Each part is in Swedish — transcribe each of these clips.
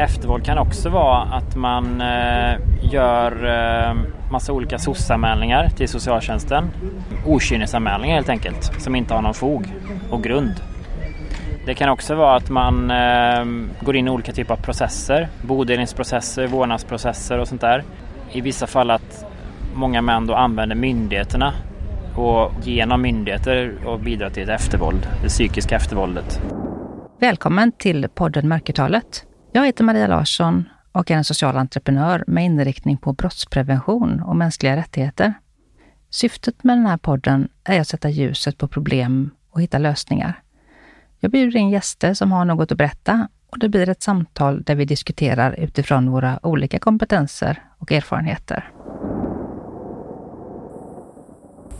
Eftervåld kan också vara att man eh, gör eh, massa olika SOS-anmälningar till socialtjänsten. Okynnesanmälningar helt enkelt, som inte har någon fog och grund. Det kan också vara att man eh, går in i olika typer av processer, bodelningsprocesser, vårdnadsprocesser och sånt där. I vissa fall att många män då använder myndigheterna och genom myndigheter och bidrar till ett eftervåld, det psykiska eftervåldet. Välkommen till podden Mörkertalet. Jag heter Maria Larsson och är en social entreprenör med inriktning på brottsprevention och mänskliga rättigheter. Syftet med den här podden är att sätta ljuset på problem och hitta lösningar. Jag bjuder in gäster som har något att berätta och det blir ett samtal där vi diskuterar utifrån våra olika kompetenser och erfarenheter.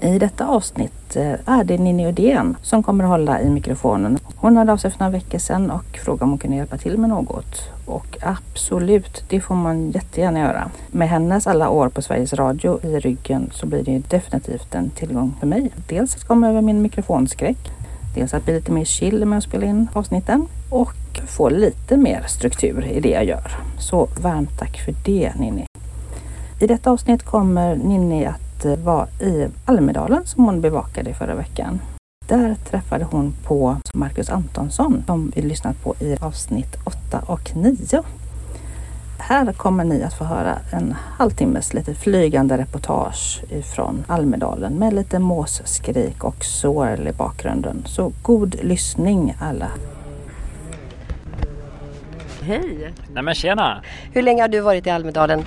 I detta avsnitt eh, är det Ninni Udén som kommer att hålla i mikrofonen. Hon hörde av sig för några veckor sedan och frågade om hon kunde hjälpa till med något. Och absolut, det får man jättegärna göra. Med hennes alla år på Sveriges Radio i ryggen så blir det definitivt en tillgång för mig. Dels att komma över min mikrofonskräck, dels att bli lite mer chill med att spela in avsnitten och få lite mer struktur i det jag gör. Så varmt tack för det Ninni. I detta avsnitt kommer Ninni att var i Almedalen som hon bevakade förra veckan. Där träffade hon på Marcus Antonsson som vi lyssnat på i avsnitt 8 och 9. Här kommer ni att få höra en halvtimmes lite flygande reportage ifrån Almedalen med lite måsskrik och sorl i bakgrunden. Så god lyssning alla! Hej! Nej men tjena! Hur länge har du varit i Almedalen?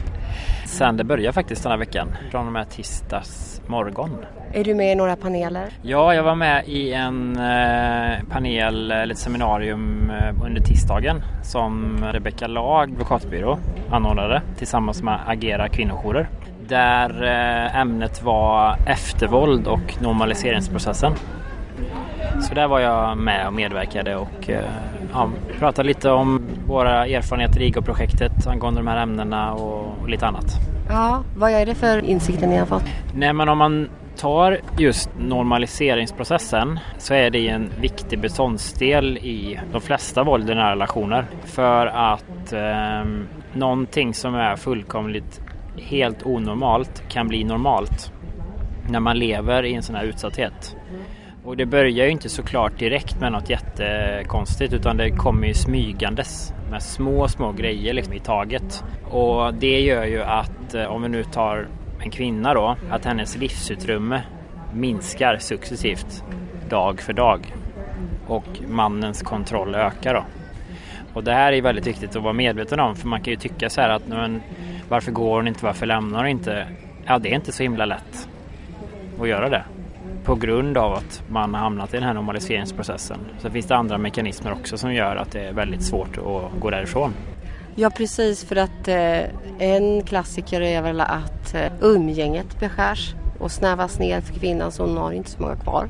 Sen det började faktiskt den här veckan, från och med tisdags morgon. Är du med i några paneler? Ja, jag var med i en eh, panel, eller ett seminarium eh, under tisdagen som Rebecka Lag, advokatbyrå, anordnade tillsammans med Agera kvinnojourer. Där eh, ämnet var eftervåld och normaliseringsprocessen. Så där var jag med och medverkade och ja, pratade lite om våra erfarenheter i IGO-projektet angående de här ämnena och, lite annat. Ja, vad är det för insikter ni har fått? Nej men om man tar just normaliseringsprocessen så är det en viktig beståndsdel i de flesta våld i nära relationer. För att eh, någonting som är fullkomligt helt onormalt kan bli normalt när man lever i en sån här utsatthet. Och det börjar ju inte såklart direkt med något jättekonstigt utan det kommer ju smygandes med små, små grejer liksom i taget. Och det gör ju att eh, om vi nu tar en kvinna då, att hennes livsutrymme minskar successivt dag för dag och mannens kontroll ökar då. Och det här är väldigt viktigt att vara medveten om för man kan ju tycka så här att men, varför går hon inte, varför lämnar hon inte? Ja, det är inte så himla lätt att göra det på grund av att man har hamnat i den här normaliseringsprocessen. Så finns det andra mekanismer också som gör att det är väldigt svårt att gå därifrån. Ja precis för att eh, en klassiker är väl att eh, umgänget beskärs och snävas ner för kvinnan så hon har inte så många kvar.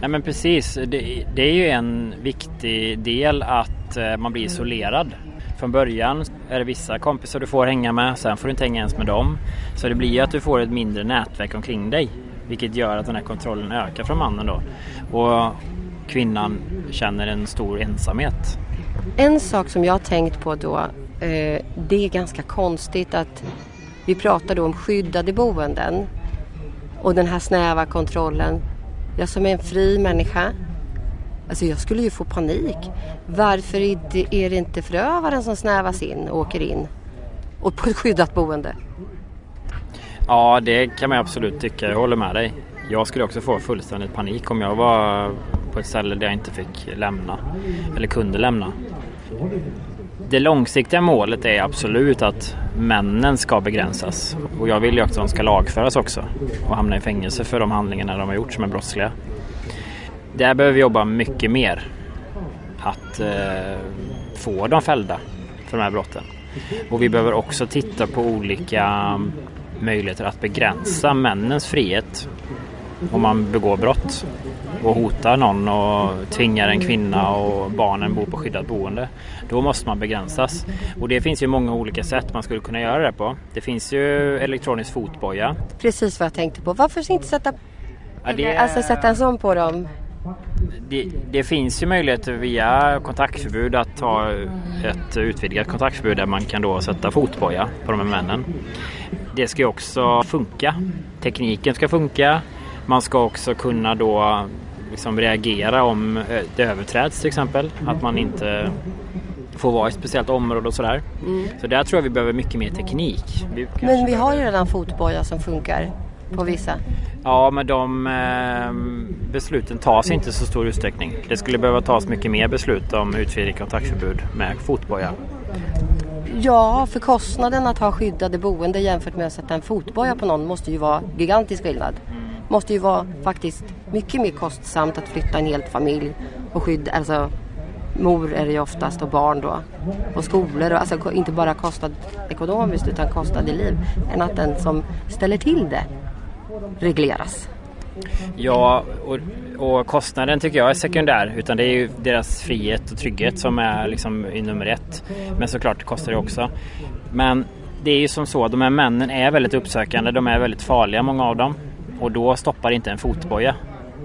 Nej men precis, det, det är ju en viktig del att eh, man blir isolerad. Från början är det vissa kompisar du får hänga med, sen får du inte hänga ens med dem. Så det blir ju att du får ett mindre nätverk omkring dig. Vilket gör att den här kontrollen ökar från mannen då. Och kvinnan känner en stor ensamhet. En sak som jag har tänkt på då, eh, det är ganska konstigt att vi pratar då om skyddade boenden och den här snäva kontrollen. Jag som är en fri människa, alltså jag skulle ju få panik. Varför är det inte förövaren som snävas in och åker in och på ett skyddat boende? Ja, det kan man absolut tycka. Jag håller med dig. Jag skulle också få fullständigt panik om jag var på ett ställe där jag inte fick lämna eller kunde lämna. Det långsiktiga målet är absolut att männen ska begränsas och jag vill ju också att de ska lagföras också och hamna i fängelse för de handlingarna de har gjort som är brottsliga. Där behöver vi jobba mycket mer. Att eh, få dem fällda för de här brotten. Och vi behöver också titta på olika möjligheter att begränsa männens frihet om man begår brott och hotar någon och tvingar en kvinna och barnen bo på skyddat boende. Då måste man begränsas. Och det finns ju många olika sätt man skulle kunna göra det på. Det finns ju elektronisk fotboja. Precis vad jag tänkte på. Varför inte sätta, ja, det... alltså, sätta en sån på dem? det, det, finns ju möjligheter via kontaktförbud att ha ett utvidgat kontaktförbud där man kan då sätta fotboja på de här männen. Det ska ju också funka. Tekniken ska funka. Man ska också kunna då liksom reagera om det överträds till exempel. Att man inte får vara i ett speciellt område och sådär. Mm. Så där tror jag vi behöver mycket mer teknik. Vi Men vi har ju redan fotboja som funkar på vissa. Ja, men de eh, besluten tas inte i så stor utsträckning. Det skulle behöva tas mycket mer beslut om utvidgat kontaktförbud med fotboja. Ja, för kostnaden att ha skyddade boende jämfört med att sätta en fotboja på någon måste ju vara gigantisk skillnad. Måste ju vara faktiskt mycket mer kostsamt att flytta en hel familj och skydda, alltså mor är det ju oftast och barn då. Och skolor, och, alltså inte bara kostnad ekonomiskt utan kostnad i liv. Än att den som ställer till det regleras. Ja, och, och, kostnaden tycker jag är sekundär. Utan det är ju deras frihet och trygghet som är liksom i nummer ett. Men såklart kostar det också. Men det är ju som så, de här männen är väldigt uppsökande. De är väldigt farliga, många av dem. Och då stoppar inte en fotboja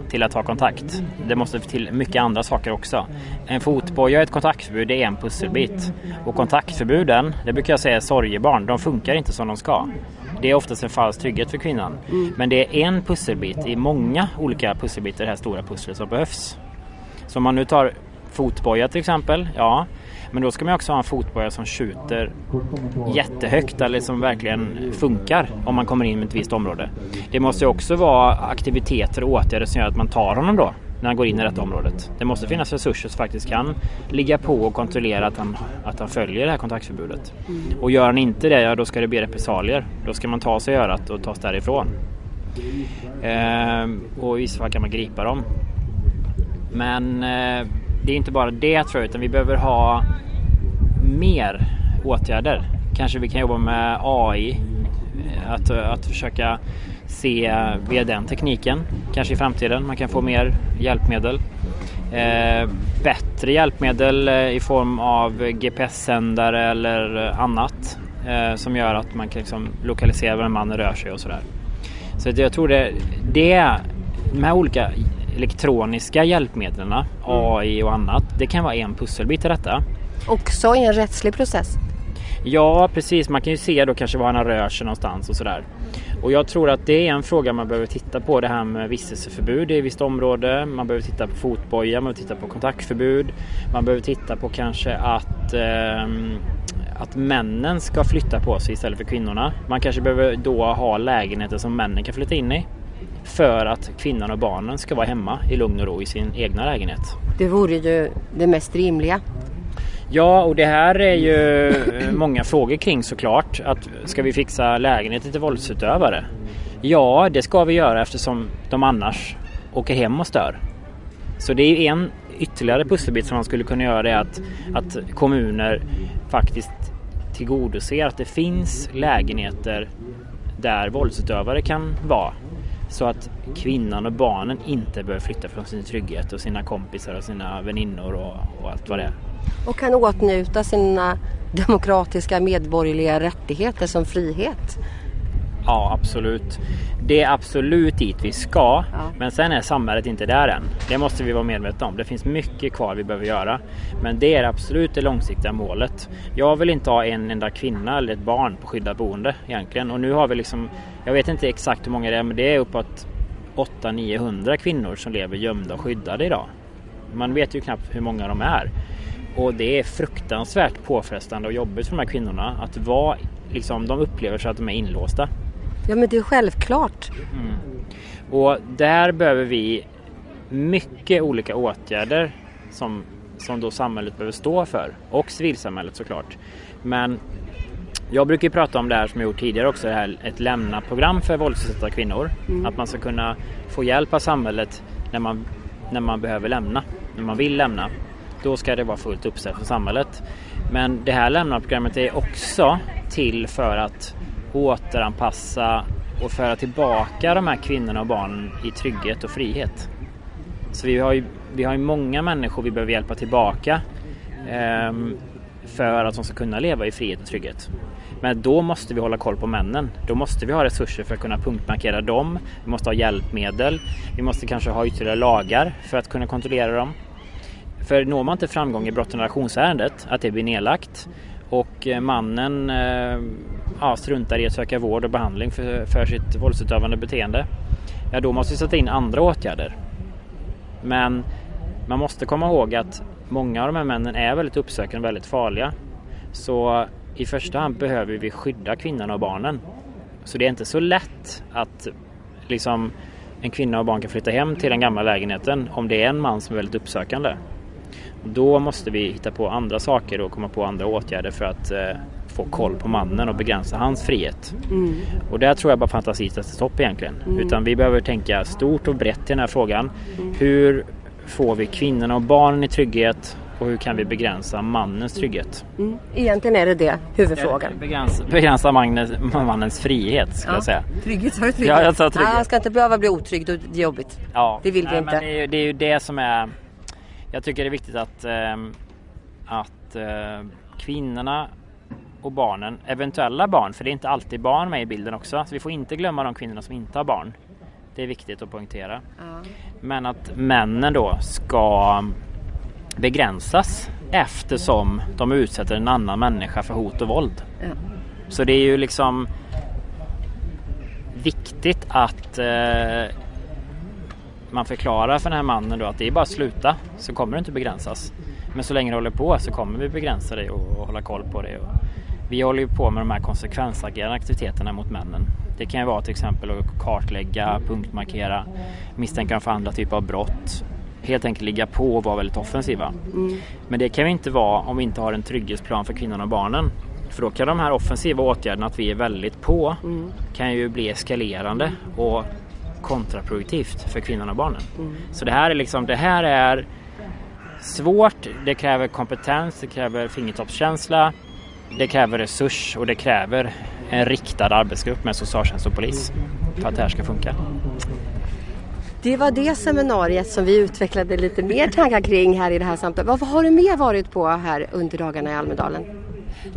till att ta kontakt. Det måste till mycket andra saker också. En fotboja och ett kontaktförbud är en pusselbit. Och kontaktförbuden, det brukar jag säga är sorgebarn. De funkar inte som de ska. Det är oftast en falsk trygghet för kvinnan. Mm. Men det är en pusselbit i många olika pusselbitar i det här stora pusslet som behövs. Så om man nu tar fotboja till exempel, ja. Men då ska man också ha en fotboja som skjuter jättehögt eller som verkligen funkar om man kommer in i ett visst område. Det måste också vara aktiviteter och åtgärder som gör att man tar honom då när han går in i detta området. Det måste finnas resurser som faktiskt kan ligga på och kontrollera att han, att han följer det här kontaktförbudet. Mm. Och gör han inte det, ja då ska det bli repressalier. Då ska man ta sig i örat och tas därifrån. Ehm, och i vissa fall kan man gripa dem. Men eh, det är inte bara det tror jag, utan vi behöver ha mer åtgärder. Kanske vi kan jobba med AI, att, att försöka se via den tekniken, kanske i framtiden. Man kan få mer hjälpmedel. Eh, bättre hjälpmedel eh, i form av GPS-sändare eller annat eh, som gör att man kan liksom lokalisera var en man rör sig och sådär. Så jag tror det, det de här olika elektroniska hjälpmedlen. AI och annat, det kan vara en pusselbit i detta. Också i en rättslig process? Ja precis, man kan ju se då kanske var han rör sig någonstans och sådär. Och jag tror att det är en fråga man behöver titta på det här med vistelseförbud i visst område. Man behöver titta på fotboja, man behöver titta på kontaktförbud. Man behöver titta på kanske att, eh, att männen ska flytta på sig istället för kvinnorna. Man kanske behöver då ha lägenheter som männen kan flytta in i. För att kvinnan och barnen ska vara hemma i lugn och ro i sin egna lägenhet. Det vore ju det mest rimliga. Ja, och det här är ju eh, många frågor kring såklart. Att ska vi fixa lägenheter till våldsutövare? Ja, det ska vi göra eftersom de annars åker hem och stör. Så det är en ytterligare pusselbit som man skulle kunna göra är att, att kommuner faktiskt tillgodoser att det finns lägenheter där våldsutövare kan vara. Så att kvinnan och barnen inte behöver flytta från sin trygghet och sina kompisar och sina väninnor och, och allt vad det är och kan åtnjuta sina demokratiska medborgerliga rättigheter som frihet. Ja, absolut. Det är absolut dit vi ska, ja. men sen är samhället inte där än. Det måste vi vara medvetna om. Det finns mycket kvar vi behöver göra, men det är absolut det långsiktiga målet. Jag vill inte ha en enda kvinna eller ett barn på skyddat boende egentligen. Och nu har vi liksom, jag vet inte exakt hur många det är, men det är uppåt 800-900 kvinnor som lever gömda och skyddade idag. Man vet ju knappt hur många de är. Och det är fruktansvärt påfrestande och jobbigt för de här kvinnorna att vara, liksom, de upplever sig att de är inlåsta. Ja men det är självklart. Mm. Och där behöver vi mycket olika åtgärder som, som då samhället behöver stå för och civilsamhället såklart. Men jag brukar prata om det här som jag gjort tidigare också, det här, ett lämna-program för våldsutsatta kvinnor. Mm. Att man ska kunna få hjälp av samhället när man, när man behöver lämna, när man vill lämna. Då ska det vara fullt uppställt för samhället. Men det här lämnarprogrammet är också till för att återanpassa och föra tillbaka de här kvinnorna och barnen i trygghet och frihet. Så vi har ju, vi har ju många människor vi behöver hjälpa tillbaka eh, för att de ska kunna leva i frihet och trygghet. Men då måste vi hålla koll på männen. Då måste vi ha resurser för att kunna punktmarkera dem. Vi måste ha hjälpmedel. Vi måste kanske ha ytterligare lagar för att kunna kontrollera dem. För når man inte framgång i brott och relationsärendet, att det blir nedlagt och eh, mannen eh, ja, struntar i att söka vård och behandling för, för sitt våldsutövande beteende, ja då måste vi sätta in andra åtgärder. Men man måste komma ihåg att många av de här männen är väldigt uppsökande och väldigt farliga. Så i första hand behöver vi skydda kvinnorna och barnen. Så det är inte så lätt att liksom en kvinna och barn kan flytta hem till den gamla lägenheten om det är en man som är väldigt uppsökande. Då måste vi hitta på andra saker och komma på andra åtgärder för att eh, få koll på mannen och begränsa hans frihet. Mm. Och där tror jag bara fantasi sätter stopp egentligen. Mm. Utan vi behöver tänka stort och brett i den här frågan. Mm. Hur får vi kvinnorna och barnen i trygghet och hur kan vi begränsa mannens trygghet? Mm. Egentligen är det det huvudfrågan. Begränsa, begränsa mannens, mannens frihet skulle ja. jag säga. Trygghet, sa du trygghet? Ja, jag sa trygghet. Nej, han ska inte behöva bli otrygg, det är jobbigt. Ja. Det vill vi inte. Men det, är, det är ju det som är jag tycker det är viktigt att, ehm, att eh, kvinnorna och barnen, eventuella barn, för det är inte alltid barn med i bilden också, så vi får inte glömma de kvinnorna som inte har barn. Det är viktigt att poängtera. Ja. Men att männen då ska begränsas eftersom de utsätter en annan människa för hot och våld. Ja. Så det är ju liksom viktigt att eh, man förklarar för den här mannen då att det är bara att sluta så kommer det inte begränsas. Men så länge det håller på så kommer vi begränsa det och, hålla koll på det. Och vi håller ju på med de här konsekvensagerande aktiviteterna mot männen. Det kan ju vara till exempel att kartlägga, punktmarkera, misstänka dem för andra typer av brott. Helt enkelt ligga på och vara väldigt offensiva. Mm. Men det kan vi inte vara om vi inte har en trygghetsplan för kvinnorna och barnen. För då kan de här offensiva åtgärderna, att vi är väldigt på, mm. kan ju bli eskalerande och kontraproduktivt för kvinnorna och barnen. Mm. Så det här är liksom, det här är svårt, det kräver kompetens, det kräver fingertoppskänsla, det kräver resurs och det kräver en riktad arbetsgrupp med socialtjänst och polis för att det här ska funka. Det var det seminariet som vi utvecklade lite mer tankar kring här i det här samtalet. Vad har du mer varit på här under dagarna i Almedalen?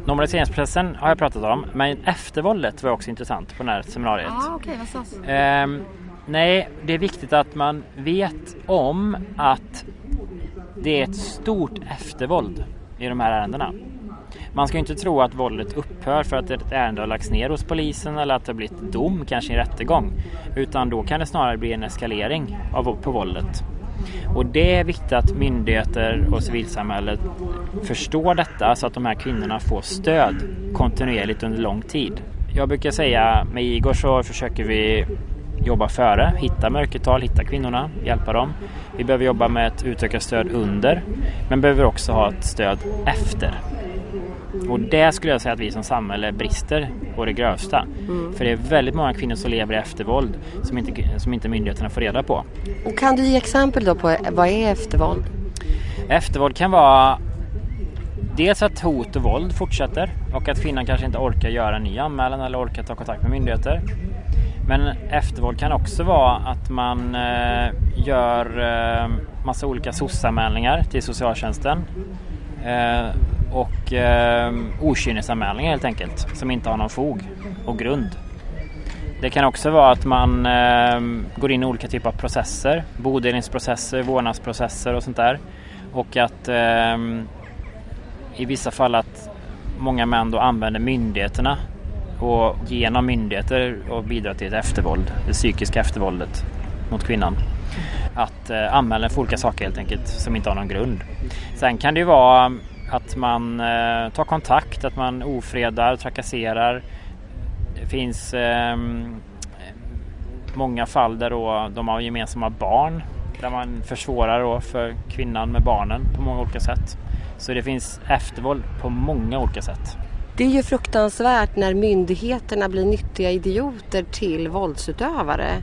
Normaliseringsprocessen har jag pratat om, men eftervåldet var också intressant på det här seminariet. Ah, okay, vad sades? Nej, det är viktigt att man vet om att det är ett stort eftervåld i de här ärendena. Man ska inte tro att våldet upphör för att ett ärende har lagts ner hos polisen eller att det har blivit dom, kanske en rättegång. Utan då kan det snarare bli en eskalering av, på våldet. Och det är viktigt att myndigheter och civilsamhället förstår detta så att de här kvinnorna får stöd kontinuerligt under lång tid. Jag brukar säga med Igor så försöker vi jobba före, hitta mörkertal, hitta kvinnorna, hjälpa dem. Vi behöver jobba med ett utökat stöd under, men behöver också ha ett stöd efter. Och det skulle jag säga att vi som samhälle brister på det grövsta. Mm. För det är väldigt många kvinnor som lever i eftervåld som inte, som inte myndigheterna får reda på. Och kan du ge exempel då på vad är eftervåld? Eftervåld kan vara dels att hot och våld fortsätter och att kvinnan kanske inte orkar göra en ny anmälan eller orkar ta kontakt med myndigheter. Men eftervåld kan också vara att man eh, gör eh, massa olika SOS-anmälningar till socialtjänsten. Eh, och eh, okynnesanmälningar helt enkelt, som inte har någon fog och grund. Det kan också vara att man eh, går in i olika typer av processer, bodelningsprocesser, vårdnadsprocesser och sånt där. Och att eh, i vissa fall att många män då använder myndigheterna och genom myndigheter och bidra till ett eftervåld, det psykiska eftervåldet mot kvinnan. Att eh, anmäla för olika saker helt enkelt som inte har någon grund. Sen kan det ju vara att man eh, tar kontakt, att man ofredar, trakasserar. Det finns eh, många fall där då de har gemensamma barn där man försvårar då för kvinnan med barnen på många olika sätt. Så det finns eftervåld på många olika sätt. Det är ju fruktansvärt när myndigheterna blir nyttiga idioter till våldsutövare.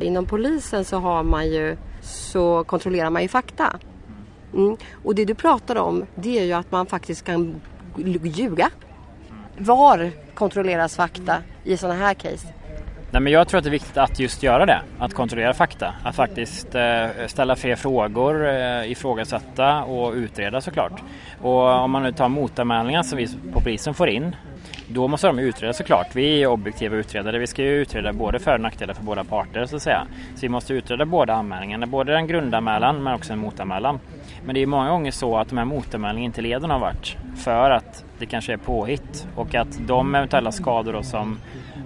Inom polisen så har man ju så kontrollerar man ju fakta. Mm. Och det du pratar om det är ju att man faktiskt kan ljuga. Var kontrolleras fakta i sådana här case? Nej, men jag tror att det är viktigt att just göra det, att kontrollera fakta. Att faktiskt eh, ställa fler frågor, eh, ifrågasätta och utreda såklart. Och om man nu tar motanmälningar som vi på polisen får in Då måste de utreda såklart. Vi är objektiva utredare. Vi ska ju utreda både för och nackdelar för båda parter så att säga. Så vi måste utreda båda anmälningarna, både en grundanmälan men också en motanmälan. Men det är många gånger så att de här motanmälningarna inte leder någon vart för att det kanske är påhitt och att de eventuella skador som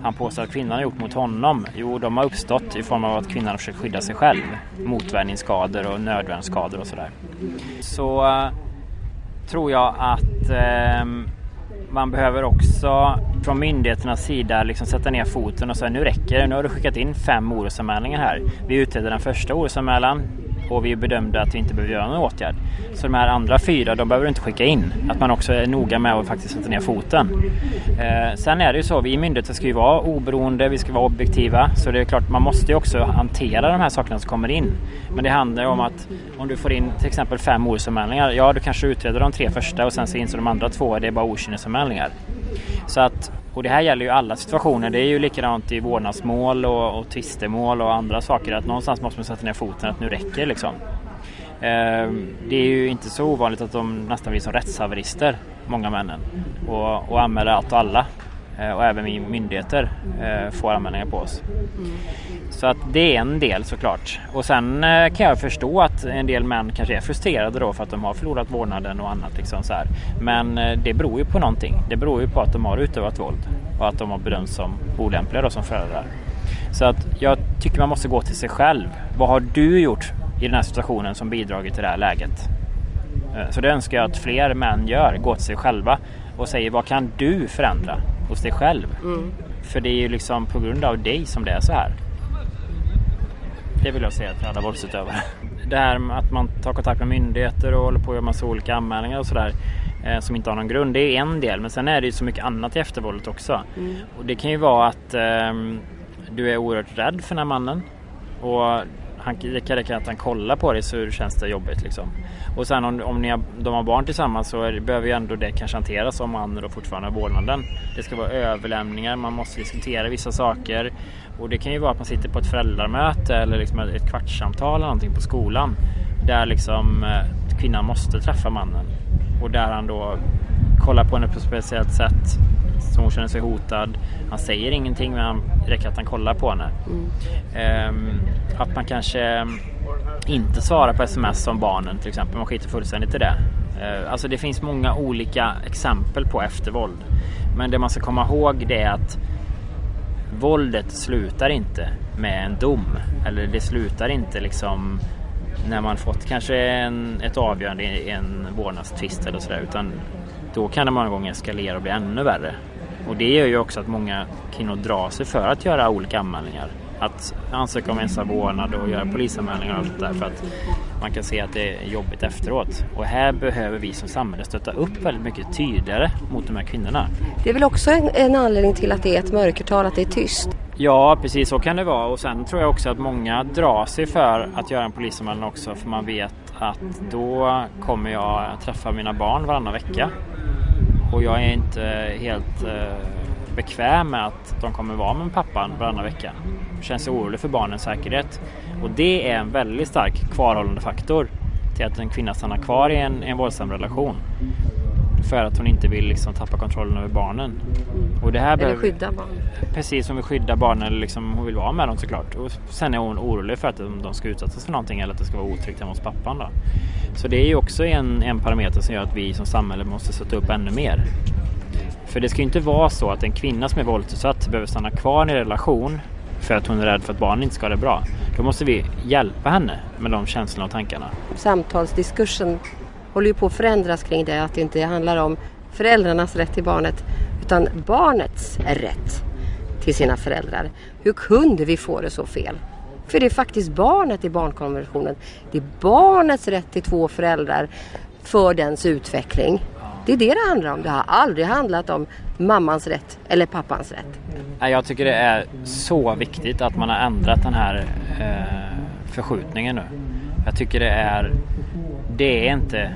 han påstår att kvinnan har gjort mot honom, jo de har uppstått i form av att kvinnan har försökt skydda sig själv. Motvärningsskador och nödvärnsskador och sådär. Så eh, tror jag att äh, man behöver också från myndigheternas sida liksom sätta ner foten och säga nu räcker det, nu har du skickat in fem orosanmälningar här. Vi utreder den första orosanmälan, och vi bedömde att vi inte behöver göra någon åtgärd. Så de här andra fyra, de behöver du inte skicka in. Att man också är noga med att faktiskt sätta ner foten. Eh, sen är det ju så, vi myndigheter ska ju vara oberoende, vi ska vara objektiva. Så det är klart, man måste ju också hantera de här sakerna som kommer in. Men det handlar ju om att om du får in till exempel fem orosanmälningar, ja då kanske du utreder de tre första och sen så inser de andra två det är bara okynnesanmälningar. Så att och det här gäller ju alla situationer. Det är ju likadant i vårdnadsmål och, och tvistemål och andra saker. Att någonstans måste man sätta ner foten att nu räcker liksom. Ehm, det är ju inte så ovanligt att de nästan blir som rättshaverister, många männen. Och, och anmäler allt och alla. Eh, och även vi myndigheter eh, får anmälningar på oss. Mm. Så att det är en del såklart. Och sen eh, kan jag förstå att en del män kanske är frustrerade då för att de har förlorat vårdnaden och annat. Liksom så här. Men det beror ju på någonting. Det beror ju på att de har utövat våld och att de har bedömts som olämpliga då som föräldrar. Så att jag tycker man måste gå till sig själv. Vad har du gjort i den här situationen som bidragit till det här läget? Så det önskar jag att fler män gör, gå till sig själva och säger vad kan du förändra? Hos dig själv. Mm. För det är ju liksom på grund av dig som det är så här. Det vill jag säga till alla våldsutövare. Det här med att man tar kontakt med myndigheter och håller på att göra massa olika anmälningar och sådär eh, som inte har någon grund. Det är en del men sen är det ju så mycket annat i eftervåldet också. Mm. Och det kan ju vara att eh, du är oerhört rädd för den här mannen och han, det kan räcka att han kollar på dig så känns det jobbigt liksom. Och sen om, om ni har, de har barn tillsammans så är, behöver ju ändå det kanske hanteras om mannen då fortfarande har vårdnaden. Det ska vara överlämningar, man måste diskutera vissa saker. Och det kan ju vara att man sitter på ett föräldramöte eller liksom ett kvartssamtal eller någonting på skolan. Där liksom eh, kvinnan måste träffa mannen. Och där han då kollar på henne på ett speciellt sätt. Så hon känner sig hotad. Han säger ingenting men det räcker att han kollar på henne. Mm. Um, att man kanske inte svarar på sms som barnen till exempel. Man skiter fullständigt i det. Uh, alltså det finns många olika exempel på eftervåld. Men det man ska komma ihåg det är att våldet slutar inte med en dom. Eller det slutar inte liksom när man fått kanske en, ett avgörande i en vårdnadstvist eller sådär. Utan då kan det många gånger eskalera och bli ännu värre. Och det gör ju också att många kvinnor drar sig för att göra olika anmälningar. Att ansöka om ensam vårdnad och göra polisanmälningar och sånt där för att man kan se att det är jobbigt efteråt. Och här behöver vi som samhälle stötta upp väldigt mycket tydligare mot de här kvinnorna. Det är väl också en, en anledning till att det är ett mörkertal, att det är tyst? Ja, precis så kan det vara. Och sen tror jag också att många drar sig för att göra en polisanmälan också för man vet att då kommer jag träffa mina barn varannan vecka. Och jag är inte helt eh, bekväm med att de kommer vara med pappan varannan vecka. Jag känns orolig för barnens säkerhet. Och det är en väldigt stark kvarhållande faktor till att en kvinna stannar kvar i en, en våldsam relation. För att hon inte vill liksom tappa kontrollen över barnen. Och det här eller behöver, skydda barn. Precis, hon vill skydda barnen eller liksom, hon vill vara med dem såklart. Och sen är hon orolig för att de ska utsättas för någonting eller att det ska vara otryggt hemma hos pappan. Då. Så det är ju också en, en parameter som gör att vi som samhälle måste sätta upp ännu mer. För det ska ju inte vara så att en kvinna som är våldsutsatt behöver stanna kvar i en relation för att hon är rädd för att barnen inte ska ha det bra. Då måste vi hjälpa henne med de känslorna och tankarna. Samtalsdiskursen håller ju på att förändras kring det. Att det inte handlar om föräldrarnas rätt till barnet utan barnets rätt till sina föräldrar. Hur kunde vi få det så fel? För det är faktiskt barnet i barnkonventionen. Det är barnets rätt till två föräldrar för dens utveckling. Det är det det handlar om. Det har aldrig handlat om mammans rätt eller pappans rätt. Jag tycker det är så viktigt att man har ändrat den här eh, förskjutningen nu. Jag tycker det är, det är inte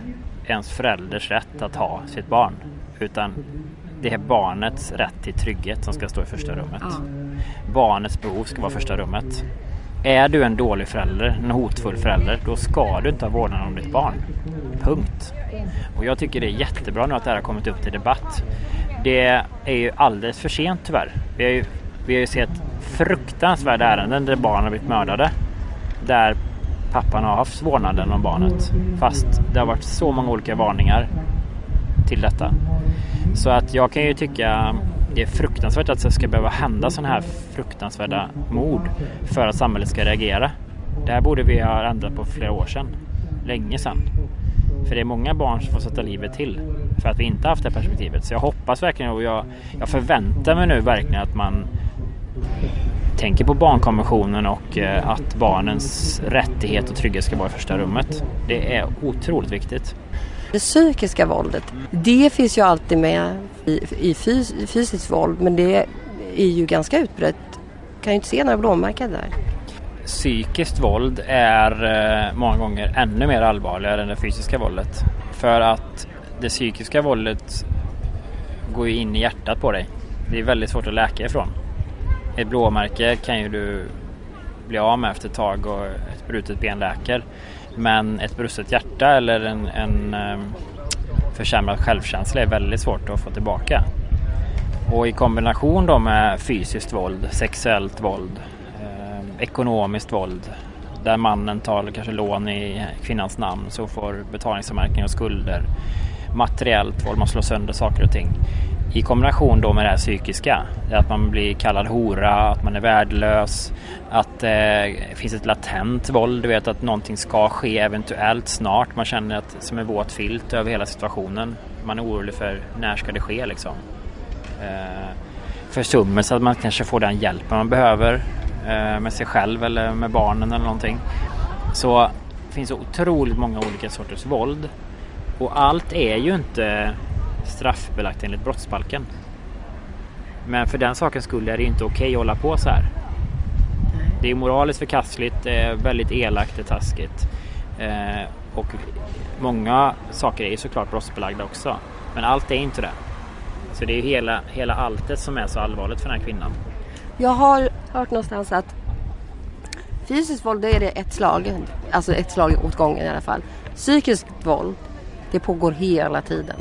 ens förälders rätt att ha sitt barn. Utan det är barnets rätt till trygghet som ska stå i första rummet. Ja. Barnets behov ska vara första rummet. Är du en dålig förälder, en hotfull förälder, då ska du inte ha vårdnaden om ditt barn. Punkt. Och jag tycker det är jättebra nu att det här har kommit upp till debatt. det är ju alldeles för sent tyvärr. Vi har ju, vi har ju sett fruktansvärda ärenden där barn har blivit mördade. Där pappan har haft vårdnaden om barnet. Fast det har varit så många olika varningar till detta. Så att jag kan ju tycka det är fruktansvärt att det ska behöva hända sådana här fruktansvärda mord för att samhället ska reagera. Det här borde vi ha ändrat på flera år sedan. Länge sedan. För det är många barn som får sätta livet till för att vi inte haft det perspektivet. Så jag hoppas verkligen och jag, jag förväntar mig nu verkligen att man tänker på barnkonventionen och eh, att barnens rättighet och trygghet ska vara i första rummet. Det är otroligt viktigt. Det psykiska våldet, det finns ju alltid med i, i fys, fysiskt våld men det är ju ganska utbrett. Kan ju inte se några blåmärken där. Psykiskt våld är eh, många gånger ännu mer allvarligare än det fysiska våldet. För att det psykiska våldet går ju in i hjärtat på dig. Det är väldigt svårt att läka ifrån. Ett blåmärke kan ju du bli av med efter ett tag och ett brutet ben läker. Men ett brustet hjärta eller en, en eh, försämrad självkänsla är väldigt svårt att få tillbaka. Och i kombination då med fysiskt våld, sexuellt våld, ekonomiskt våld där mannen tar kanske lån i kvinnans namn så får betalningsanmärkningar och skulder. Materiellt våld, man slår sönder saker och ting i kombination då med det här psykiska. Att man blir kallad hora, att man är värdelös, att det eh, finns ett latent våld. Du vet att någonting ska ske eventuellt snart. Man känner att som en våt filt över hela situationen. Man är orolig för när ska det ske liksom. Eh, försummelse, att man kanske får den hjälpen man behöver med sig själv eller med barnen eller någonting. Så det finns otroligt många olika sorters våld. Och allt är ju inte straffbelagt enligt brottsbalken. Men för den sakens skull är det inte okej okay att hålla på så här. Det är moraliskt förkastligt, det är väldigt elakt, det är taskigt. Eh, och många saker är ju såklart brottsbelagda också. Men allt är inte det. Så det är ju hela, hela alltet som är så allvarligt för den här kvinnan. Jag har hört någonstans att fysiskt våld är det ett slag, alltså ett slag åt gången i alla fall. Psykiskt våld, det pågår hela tiden.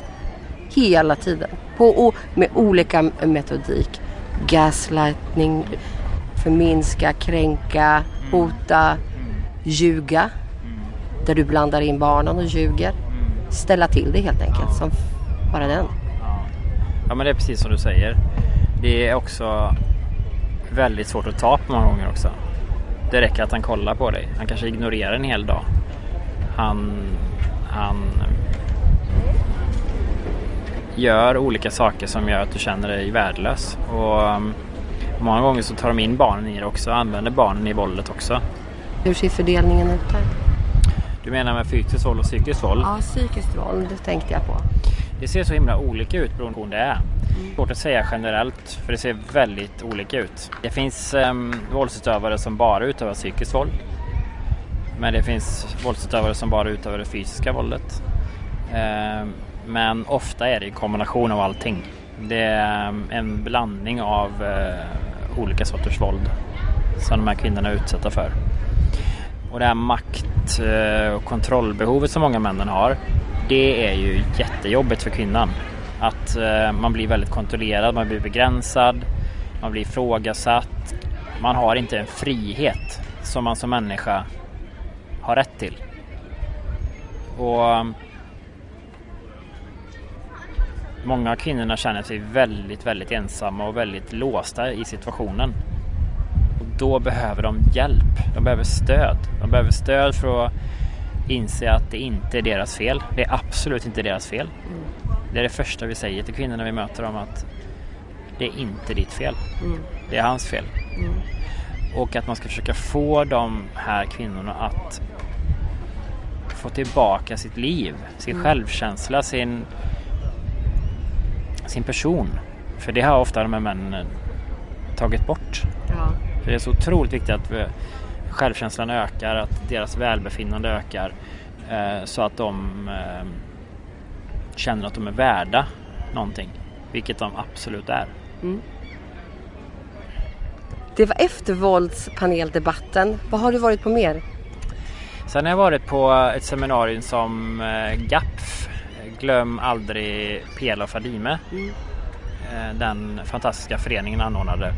Hela tiden. På, med olika metodik. Gaslightning, förminska, kränka, hota, ljuga. Där du blandar in barnen och ljuger. Ställa till det helt enkelt. Som bara den. Ja men det är precis som du säger. Det är också väldigt svårt att ta på många gånger också. Det räcker att han kollar på dig. Han kanske ignorerar en hel dag. Han, han gör olika saker som gör att du känner dig värdelös. Och um, många gånger så tar de in barnen i det också och använder barnen i våldet också. Hur ser fördelningen ut där? Du menar med fysiskt våld och psykiskt våld? Ja, psykiskt våld tänkte jag på. Det ser så himla olika ut beroende på hur det är. Mm. Svårt att säga generellt för det ser väldigt olika ut. Det finns um, våldsutövare som bara utövar psykiskt våld. Men det finns våldsutövare som bara utövar det fysiska våldet. Um, men ofta är det en kombination av allting. Det är um, en blandning av uh, olika sorters våld som de här kvinnorna är utsatta för. Och det här makt eh, och kontrollbehovet som många männen har, det är ju jättejobbigt för kvinnan. Att eh, man blir väldigt kontrollerad, man blir begränsad, man blir ifrågasatt. Man har inte en frihet som man som människa har rätt till. Och ehm, Många av kvinnorna känner sig väldigt, väldigt ensamma och väldigt låsta i situationen. Och då behöver de hjälp. De behöver stöd. De behöver stöd för att inse att det inte är deras fel. Det är absolut inte deras fel. Det är det första vi säger till kvinnorna vi möter dem att det är inte ditt fel. Mm. Det är hans fel. Mm. Och att man ska försöka få de här kvinnorna att få tillbaka sitt liv, sin mm. självkänsla, sin sin person. För det har ofta de här männen tagit bort. Ja. För det är så otroligt viktigt att självkänslan ökar, att deras välbefinnande ökar eh, så att de eh, känner att de är värda någonting. Vilket de absolut är. Mm. Det var eftervåldspaneldebatten. Vad har du varit på mer? Sen har jag varit på ett seminarium som eh, GAPF Glöm aldrig Pela och Fadime. Mm. den fantastiska föreningen anordnade.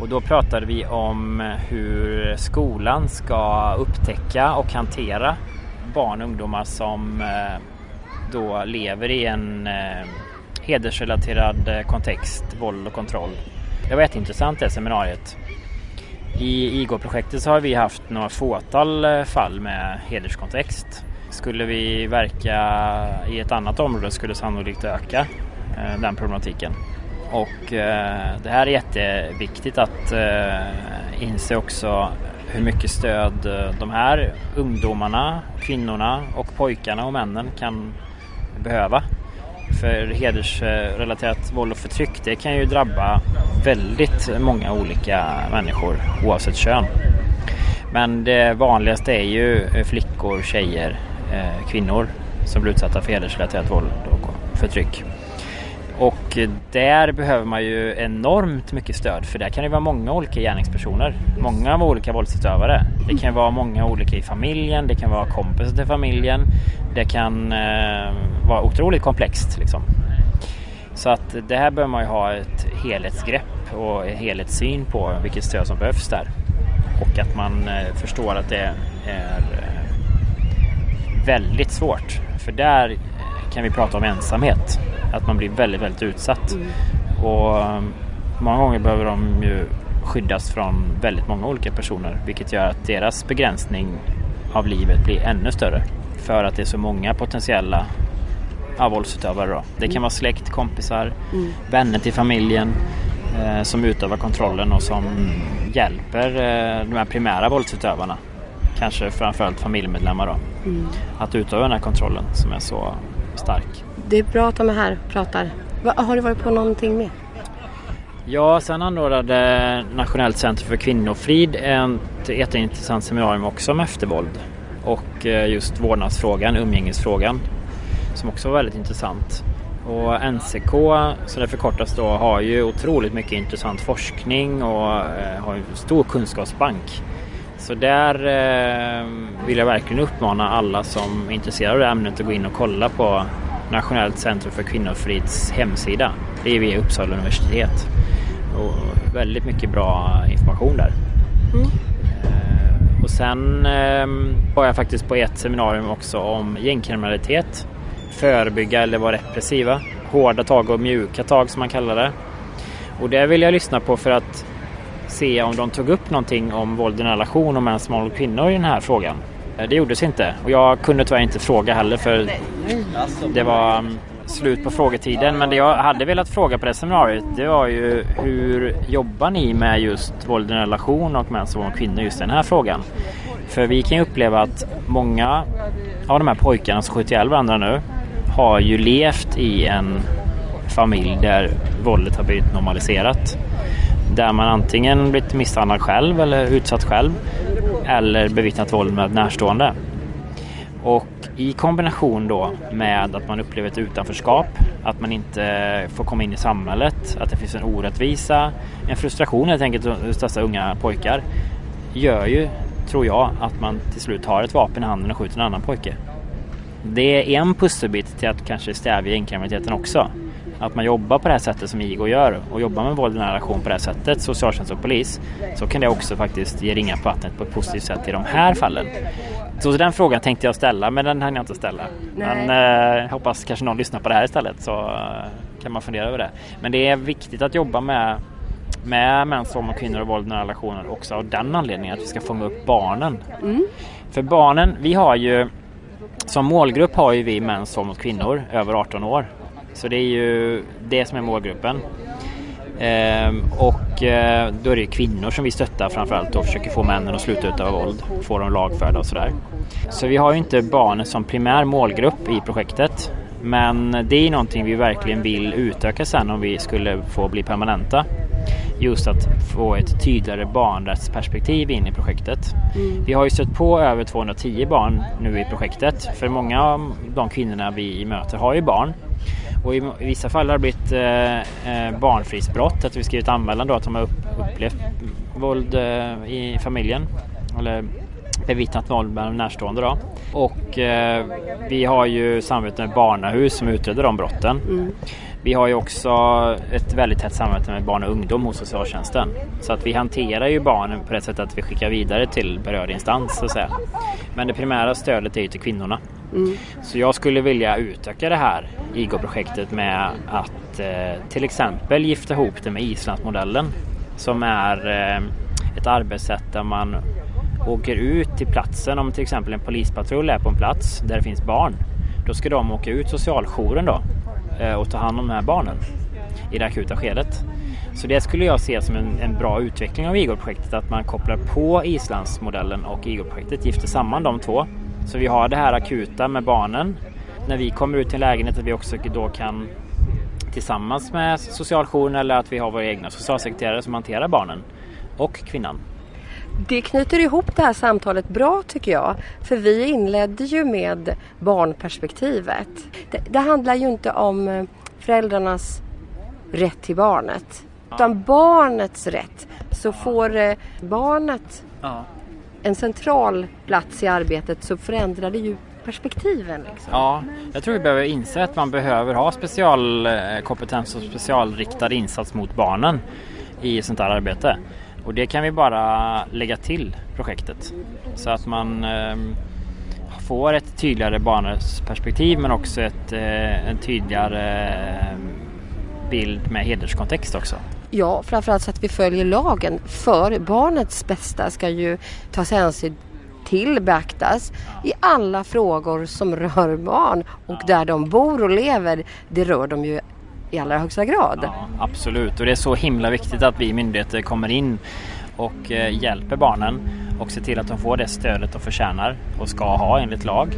Och då pratade vi om hur skolan ska upptäcka och hantera barn och ungdomar som eh, då lever i en eh, hedersrelaterad eh, kontext, våld och kontroll. Det var jätteintressant det seminariet. I IGO-projektet så har vi haft några fåtal fall med hederskontext. Skulle vi verka i ett annat område skulle sannolikt öka den problematiken. Och eh, det här är jätteviktigt att eh, inse också hur mycket stöd eh, de här ungdomarna, kvinnorna och pojkarna och männen kan behöva. För hedersrelaterat våld och förtryck det kan ju drabba väldigt många olika människor oavsett kön. Men det vanligaste är ju eh, flickor, tjejer, eh, kvinnor som blir utsatta för hedersrelaterat våld och förtryck. Och där behöver man ju enormt mycket stöd för där kan det vara många olika gärningspersoner. Många olika våldsutövare. Det kan vara många olika i familjen, det kan vara kompisar till familjen. Det kan eh, vara otroligt komplext. Liksom. Så att det här behöver man ju ha ett helhetsgrepp och en helhetssyn på vilket stöd som behövs där. Och att man eh, förstår att det är eh, väldigt svårt. För där kan vi prata om ensamhet att man blir väldigt, väldigt utsatt. Mm. Och um, många gånger behöver de ju skyddas från väldigt många olika personer vilket gör att deras begränsning av livet blir ännu större. För att det är så många potentiella ja, våldsutövare. Då. Det kan mm. vara släkt, kompisar, mm. vänner till familjen eh, som utövar kontrollen och som hjälper eh, de här primära våldsutövarna. Kanske framförallt familjemedlemmar då. Mm. Att utöva den här kontrollen som är så stark det är bra att de är här och pratar. Har du varit på någonting mer? Ja, sen anordnade Nationellt centrum för kvinnofrid ett jätteintressant seminarium också om eftervåld och eh, just vårdnadsfrågan, umgängesfrågan som också var väldigt intressant. Och NCK, så det förkortas då, har ju otroligt mycket intressant forskning och eh, har en stor kunskapsbank. Så där eh, vill jag verkligen uppmana alla som är intresserade av det ämnet att gå in och kolla på Nationellt centrum för kvinnofrids hemsida. Det är vid Uppsala universitet. Och väldigt mycket bra information där. Mm. Eh, och sen eh, var jag faktiskt på ett seminarium också om gängkriminalitet. Förebygga eller vara repressiva. Hårda tag och mjuka tag som man kallar det. Och det vill jag lyssna på för att se om de tog upp någonting om våld i relation och mäns våld mot kvinnor i den här frågan. Eh, det gjordes inte och jag kunde tyvärr inte fråga heller för det var mm, slut på frågetiden. Men det jag hade velat fråga på det seminariet det var ju hur jobbar ni med just våld i relation och mäns våld mot kvinnor just den här frågan? För vi kan ju uppleva att många av de här pojkarna som skjuter ihjäl varandra nu har ju levt i en familj där våldet har blivit normaliserat. Där man antingen blivit misshandlad själv eller utsatt själv eller bevittnat våld med närstående. Och i kombination då med att man upplever ett utanförskap, att man inte får komma in i samhället, att det finns en orättvisa, en frustration helt enkelt hos dessa unga pojkar gör ju, tror jag, att man till slut har ett vapen i handen och skjuter en annan pojke. Det är en pusselbit till att kanske stävja gängkriminaliteten också. Att man jobbar på det här sättet som IGO gör och jobbar med våld i nära relation på det här sättet, socialtjänst och polis, så kan det också faktiskt ge ringa på vattnet på ett positivt sätt i de här fallen. Så den frågan tänkte jag ställa, men den hann jag inte ställa. Nej. Men eh, hoppas kanske någon lyssnar på det här istället så eh, kan man fundera över det. Men det är viktigt att jobba med med mäns våld mot kvinnor och våld i nära relationer också av den anledningen att vi ska fånga upp barnen. Mm. För barnen, vi har ju som målgrupp har ju vi mäns våld mot kvinnor över 18 år så det är ju det som är målgruppen. Ehm, och eh, då är det kvinnor som vi stöttar framförallt och försöker få männen att sluta utöva våld, få dem lagförda och sådär. Så vi har ju inte barnen som primär målgrupp i projektet. Men det är någonting vi verkligen vill utöka sen om vi skulle få bli permanenta. Just att få ett tydligare barnrättsperspektiv in i projektet. Mm. Vi har ju stött på över 210 barn nu i projektet. För många av de kvinnorna vi möter har ju barn. Och i, i vissa fall har det blivit eh, eh, barnfridsbrott, att vi skrivit anmälan då att de har upp, upplevt våld eh, i familjen. Eller bevittnat våld med närstående. Då. Och eh, vi har ju samarbete med Barnahus som utreder de brotten. Mm. Vi har ju också ett väldigt tätt samarbete med barn och ungdom hos socialtjänsten. Så att vi hanterar ju barnen på det sättet att vi skickar vidare till berörd instans så att säga. Men det primära stödet är ju till kvinnorna. Mm. Så jag skulle vilja utöka det här IGO-projektet med att eh, till exempel gifta ihop det med Islandsmodellen som är eh, ett arbetssätt där man åker ut till platsen om till exempel en polispatrull är på en plats där det finns barn. Då ska de åka ut socialjouren då eh, och ta hand om de här barnen i det akuta skedet. Så det skulle jag se som en, en bra utveckling av IGOR-projektet att man kopplar på Islandsmodellen och IGOR-projektet, gifter samman de två. Så vi har det här akuta med barnen. När vi kommer ut till en lägenhet att vi också då kan tillsammans med socialjouren eller att vi har våra egna socialsekreterare som hanterar barnen och kvinnan. Det knyter ihop det här samtalet bra tycker jag. För vi inledde ju med barnperspektivet. Det, det handlar ju inte om eh, föräldrarnas rätt till barnet. Utan barnets rätt. Så får eh, barnet en central plats i arbetet så förändrar det ju perspektiven. Liksom. Ja, jag tror vi behöver inse att man behöver ha specialkompetens eh, och specialriktad insats mot barnen i sånt här arbete. Och det kan vi bara lägga till projektet så att man eh, får ett tydligare barnperspektiv men också ett, eh, en tydligare ehm, bild med hederskontext också. Ja, framförallt så att vi följer lagen. För barnets bästa ska ju tas hänsyn till beaktas i alla frågor som rör barn och där de bor och lever. Det rör de ju i allra högsta grad. Ja, absolut och det är så himla viktigt att vi myndigheter kommer in och eh, hjälper barnen och ser till att de får det stödet de förtjänar och ska ha enligt lag.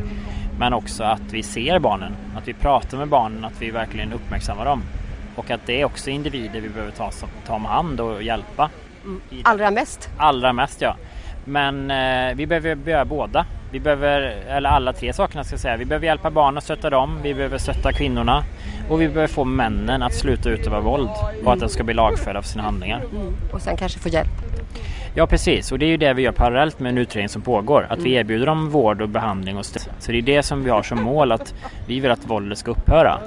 Men också att vi ser barnen, att vi pratar med barnen, att vi verkligen uppmärksammar dem. Och att det är också individer vi behöver ta, ta om hand och hjälpa. Mm. Allra mest? Allra mest ja. Men eh, vi behöver göra båda. Vi behöver, eller alla tre sakerna ska jag säga. Vi behöver hjälpa barnen och stötta dem. Vi behöver stötta kvinnorna. Och vi behöver få männen att sluta utöva våld och att de ska bli lagförda för sina handlingar. Mm. Och sen kanske få hjälp. Ja precis och det är ju det vi gör parallellt med en utredning som pågår. Att vi mm. erbjuder dem vård och behandling och stöd. Så det är det som vi har som mål att vi vill att våldet ska upphöra.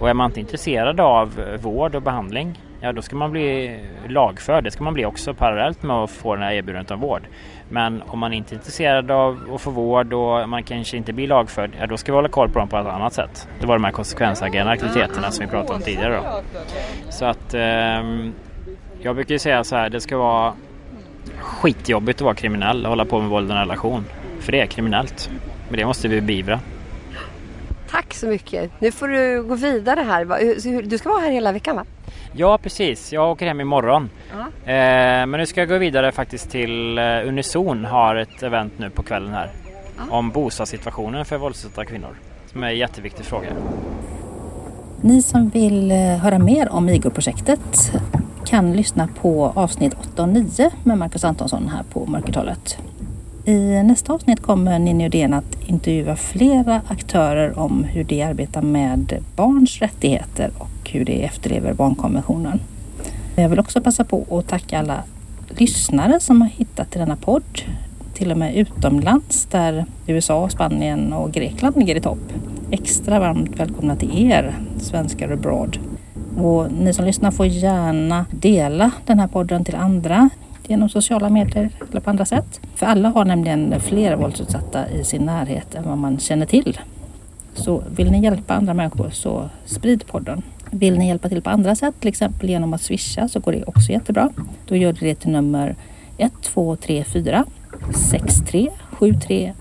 Och är man inte intresserad av vård och behandling ja då ska man bli lagförd. Det ska man bli också parallellt med att få den här erbjudandet om vård. Men om man inte är intresserad av att få vård och man kanske inte blir lagförd, ja då ska vi hålla koll på dem på ett annat sätt. Det var de här konsekvensagerande aktiviteterna som vi pratade om tidigare då. Så att eh, jag brukar ju säga så här, det ska vara skitjobbigt att vara kriminell och hålla på med våld i en relation. För det är kriminellt. Men det måste vi beivra. Tack så mycket. Nu får du gå vidare här. Du ska vara här hela veckan va? Ja precis, jag åker hem imorgon. Uh -huh. eh, men nu ska jag gå vidare faktiskt till eh, Unison har ett event nu på kvällen här. Uh -huh. Om bostadssituationen för våldsutsatta kvinnor. Som är en jätteviktig fråga. Ni som vill eh, höra mer om IGO-projektet kan lyssna på avsnitt 8 och 9 med Marcus Antonsson här på Mörkertalet. I nästa avsnitt kommer Ninni Odén att intervjua flera aktörer om hur de arbetar med barns rättigheter och hur de efterlever barnkonventionen. Jag vill också passa på att tacka alla lyssnare som har hittat till denna podd. Till och med utomlands där USA, Spanien och Grekland ligger i topp. Extra varmt välkomna till er svenskar abroad. Och ni som lyssnar får gärna dela den här podden till andra genom sociala medier eller på andra sätt. För alla har nämligen fler våldsutsatta i sin närhet än vad man känner till. Så vill ni hjälpa andra människor så sprid podden. Vill ni hjälpa till på andra sätt, till exempel genom att swisha, så går det också jättebra. Då gör du det till nummer 1234 63 7310.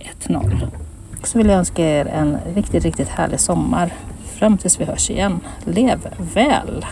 Så vill jag önska er en riktigt, riktigt härlig sommar. Fram tills vi hörs igen. Lev väl!